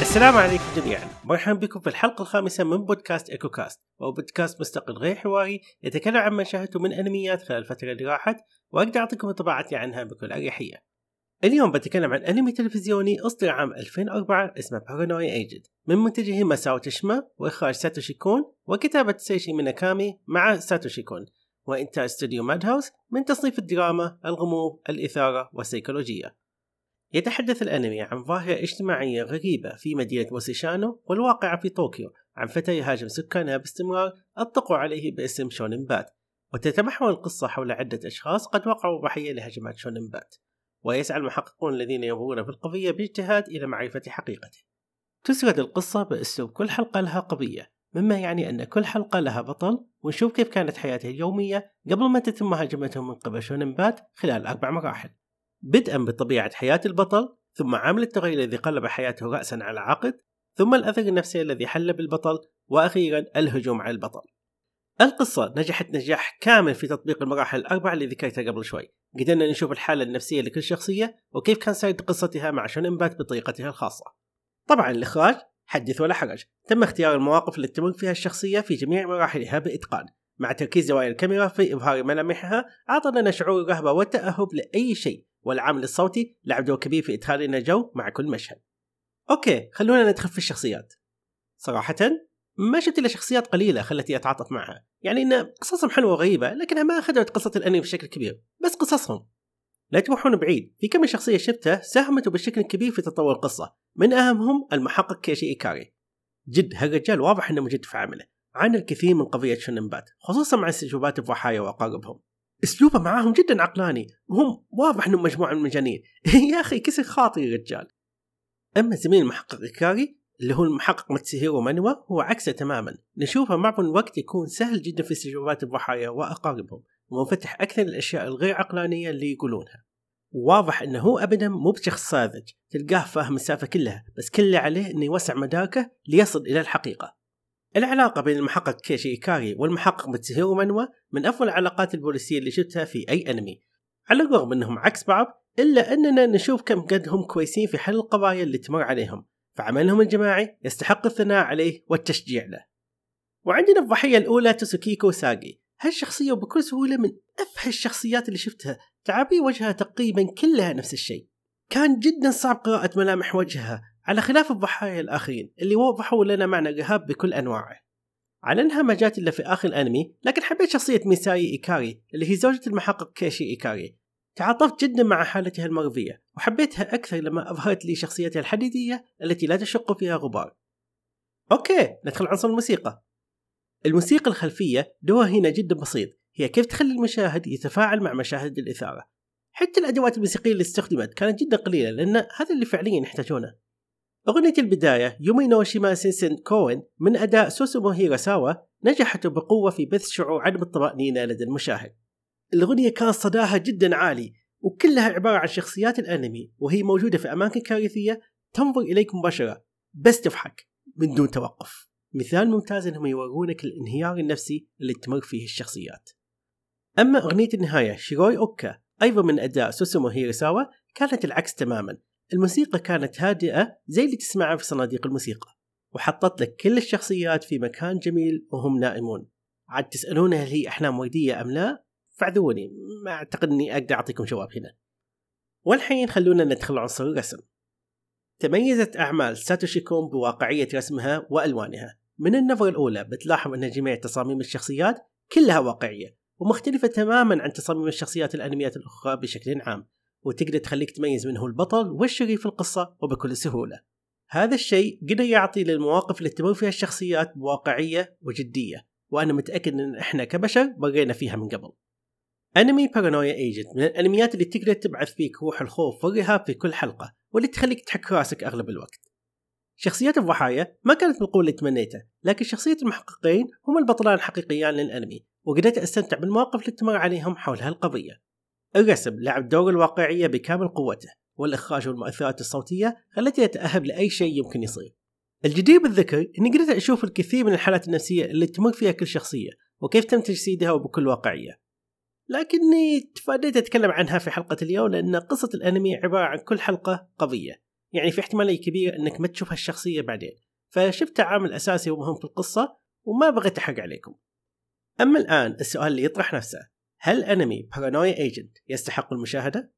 السلام عليكم جميعا. مرحبا بكم في الحلقة الخامسة من بودكاست ايكو كاست وهو بودكاست مستقل غير حواري يتكلم عن ما شاهدته من أنميات خلال الفترة اللي راحت وأقدر أعطيكم انطباعاتي عنها بكل أريحية. اليوم بتكلم عن أنمي تلفزيوني أصدر عام 2004 اسمه Paranoia Agent من منتجه ماساو ماروياما وإخراج ساتوشي كون وكتابة سيشي ميناكامي مع ساتوشي كون وإنتاج استوديو Madhouse من تصنيف الدراما، الغموض، الإثارة والسيكولوجية. يتحدث الأنمي عن ظاهرة اجتماعية غريبة في مدينة موسيشانو والواقعة في طوكيو عن فتى يهاجم سكانها باستمرار أطلقوا عليه باسم شونن بات. وتتمحور القصة حول عدة أشخاص قد وقعوا ضحية لهجمات شونن بات. ويسعى المحققون الذين ينظرون في القضية باجتهاد إلى معرفة حقيقته. تسرد القصة بأسلوب كل حلقة لها قضية مما يعني أن كل حلقة لها بطل ونشوف كيف كانت حياته اليومية قبل ما تتم مهاجمته من قبل شونن بات خلال أربع مراحل. بدءا بطبيعة حياة البطل ثم عامل التغير الذي قلب حياته رأسا على عقد ثم الأثر النفسي الذي حل بالبطل وأخيرا الهجوم على البطل. القصة نجحت نجاح كامل في تطبيق المراحل الأربعة اللي ذكرتها قبل شوي. قدرنا نشوف الحالة النفسية لكل شخصية وكيف كان سرد قصتها مع شونن بات بطريقتها الخاصة. طبعا الإخراج حدث ولا حرج. تم اختيار المواقف اللي تمر فيها الشخصية في جميع مراحلها بإتقان. مع تركيز زوايا الكاميرا في إظهار ملامحها أعطى لنا شعور الرهبة والتأهب لأي شيء. والعامل الصوتي لعب دور كبير في إدخال لنا جو مع كل مشهد. أوكي خلونا ندخل في الشخصيات. صراحة ما شفت إلا شخصيات قليلة خلتني أتعاطف معها. يعني إن قصصهم حلوة وغريبة لكنها ما أخذت قصة الأنمي بشكل كبير. بس قصصهم. لا تروحون بعيد. في كم شخصية شفتها ساهمت بشكل كبير في تطور القصة. من أهمهم المحقق كيشي إيكاري. جد هالرجال واضح إنه مجد في عمله؟ عانى الكثير من قضية شوننبات خصوصا مع استجوابات الضحايا وأقاربهم. أسلوبه معاهم جدا عقلاني. وهم واضح إنهم مجموعة من المجانين. يا أخي كسر خاطري الرجال أما زميل المحقق إيكاري اللي هو المحقق متسهيرو مانوا هو عكسه تماما. نشوفه معظم الوقت يكون سهل جدا في استجوابات الضحايا وأقاربهم ومنفتح أكثر للاشياء الغير عقلانية اللي يقولونها. واضح إنه هو ابدا مو بشخص ساذج تلقاه فاهم السالفة كلها بس كل اللي عليه إنه يوسع مداركه ليصل إلى الحقيقة. العلاقة بين المحقق كيشي إيكاري والمحقق متسهيرو منوا من أفضل العلاقات البوليسية اللي شفتها في أي أنمي. على الرغم أنهم عكس بعض إلا أننا نشوف كم قد هم كويسين في حل القضايا اللي تمر عليهم. فعملهم الجماعي يستحق الثناء عليه والتشجيع له. وعندنا الضحية الأولى توسوكيكو ساجي هالشخصية بكل سهولة من أفهى الشخصيات اللي شفتها تعابير وجهها تقريبا كلها نفس الشيء. كان جدا صعب قراءة ملامح وجهها. على خلاف الضحايا الآخرين اللي وضحوا لنا معنى الرهاب بكل أنواعه. على إنها ما جات إلا في آخر الأنمي لكن حبيت شخصية ميساي إيكاري اللي هي زوجة المحقق كيشي إيكاري. تعاطفت جدا مع حالتها المرضية وحبيتها أكثر لما أظهرت لي شخصيتها الحديدية التي لا يشق فيها غبار. أوكي ندخل عنصر الموسيقى. الموسيقى الخلفية دورها هنا جدا بسيط هي كيف تخلي المشاهد يتفاعل مع مشاهد الإثارة. حتى الأدوات الموسيقية اللي استخدمت كانت جدا قليلة لأن هذا اللي فعليا يحتاجونه. أغنية البداية يومينو شيما سينسن كوين من أداء سوسومو هيراساوا نجحت بقوة في بث شعور عدم الطمأنينة لدى المشاهد. الأغنية كان صداها جدا عالي وكلها عبارة عن شخصيات الأنمي وهي موجودة في أماكن كارثية تنظر إليك مباشرة. بس تضحك من دون توقف. مثال ممتاز إنهم يورونك الانهيار النفسي اللي تمر فيه الشخصيات. أما أغنية النهاية شيروي أوكا أيضا من أداء سوسومو هيراساوا كانت العكس تماما. الموسيقى كانت هادئة زي اللي تسمعها في صناديق الموسيقى وحطت لك كل الشخصيات في مكان جميل وهم نائمون. عاد تسألون هل هي أحلام وردية أم لا فاعذروني ما أعتقد أني أقدر أعطيكم جواب هنا. والحين خلونا ندخل عنصر الرسم. تميزت أعمال ساتوشي كون بواقعية رسمها وألوانها. من النظرة الأولى بتلاحظ أن جميع تصاميم الشخصيات كلها واقعية ومختلفة تماما عن تصاميم الشخصيات الأنميات الأخرى بشكل عام. وتقدر تخليك تميز من هو البطل والشرير في القصة وبكل سهولة. هذا الشيء قدر يعطي للمواقف اللي تمر فيها الشخصيات بواقعية وجدية وأنا متأكد أن إحنا كبشر مرينا فيها من قبل. أنمي بارانويا ايجنت من الأنميات اللي تقدر تبعث فيك روح الخوف والرهاب في كل حلقة واللي تخليك تحك راسك أغلب الوقت. شخصيات الضحايا ما كانت بالقوة اللي تمنيته لكن شخصية المحققين هم البطلان الحقيقيان للأنمي وقدرت أستمتع بالمواقف اللي تمر عليهم حول هالقضية. الرسم لعب دور الواقعية بكامل قوته والإخراج والمؤثرات الصوتية خلتني أتأهب لأي شيء يمكن يصير. الجدير بالذكر إني قدرت أشوف الكثير من الحالات النفسية اللي تمر فيها كل شخصية وكيف تم تجسيدها وبكل واقعية. لكني تفاديت أتكلم عنها في حلقة اليوم لأن قصة الأنمي عبارة عن كل حلقة قضية. يعني في احتمالية كبيرة إنك ما تشوف هالشخصية بعدين. فشفتها عامل اساسي ومهم في القصة وما بغيت أحرق عليكم. أما الآن السؤال اللي يطرح نفسه. هل أنمي بارانويا ايجنت يستحق المشاهدة؟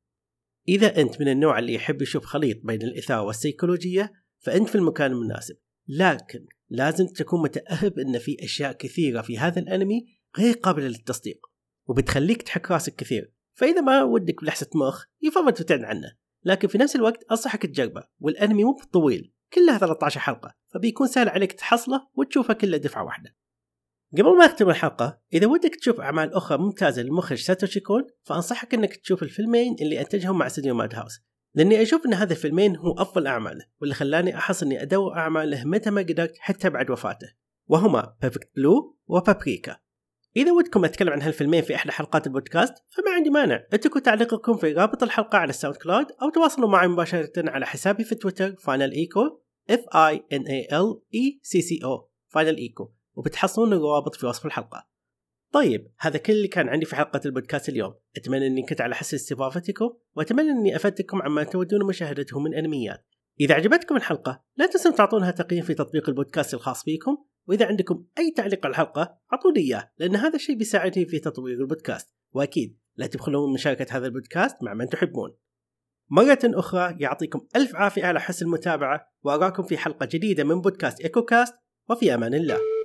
إذا أنت من النوع اللي يحب يشوف خليط بين الاثارة والسيكولوجية فأنت في المكان المناسب. لكن لازم تكون متأهب إن في أشياء كثيرة في هذا الأنمي غير قابلة للتصديق وبتخليك تحك راسك كثير. فإذا ما ودك بلحسة مخ يفضل تبتعد عنه. لكن في نفس الوقت أنصحك تجربه والأنمي مو طويل كلها 13 حلقة فبيكون سهل عليك تحصله وتشوفه كله دفعة واحدة. قبل ما أختم الحلقة إذا ودك تشوف أعمال أخرى ممتازة للمخرج ساتوشي كون فأنصحك أنك تشوف الفيلمين اللي أنتجهم مع استديو Madhouse. لأني أشوف أن هذا الفيلمين هو أفضل أعماله واللي خلاني أحس أني أدور أعماله متى ما قدرت حتى بعد وفاته. وهما Perfect Blue و Paprika إذا ودكم أتكلم عن هالفيلمين في إحدى حلقات البودكاست فما عندي مانع. اتركوا تعليقكم في رابط الحلقة على ال SoundCloud أو تواصلوا معي مباشرة على حسابي في تويتر Final Echo F I N A L E C H O Final Echo وبتحصلون الروابط في وصف الحلقة. طيب هذا كل اللي كان عندي في حلقة البودكاست اليوم. أتمنى أني كنت على حسن استضافتكم وأتمنى أني أفدتكم عما تودون مشاهدته من أنميات. إذا عجبتكم الحلقة لا تنسوا تعطونها تقييم في تطبيق البودكاست الخاص فيكم وإذا عندكم أي تعليق على الحلقة أعطوني إياه لأن هذا الشيء بيساعدني في تطوير البودكاست. وأكيد لا تبخلون مشاركة هذا البودكاست مع من تحبون. مرة أخرى يعطيكم ألف عافية على حسن المتابعة وأراكم في حلقة جديدة من بودكاست إيكو كاست وفي أمان الله.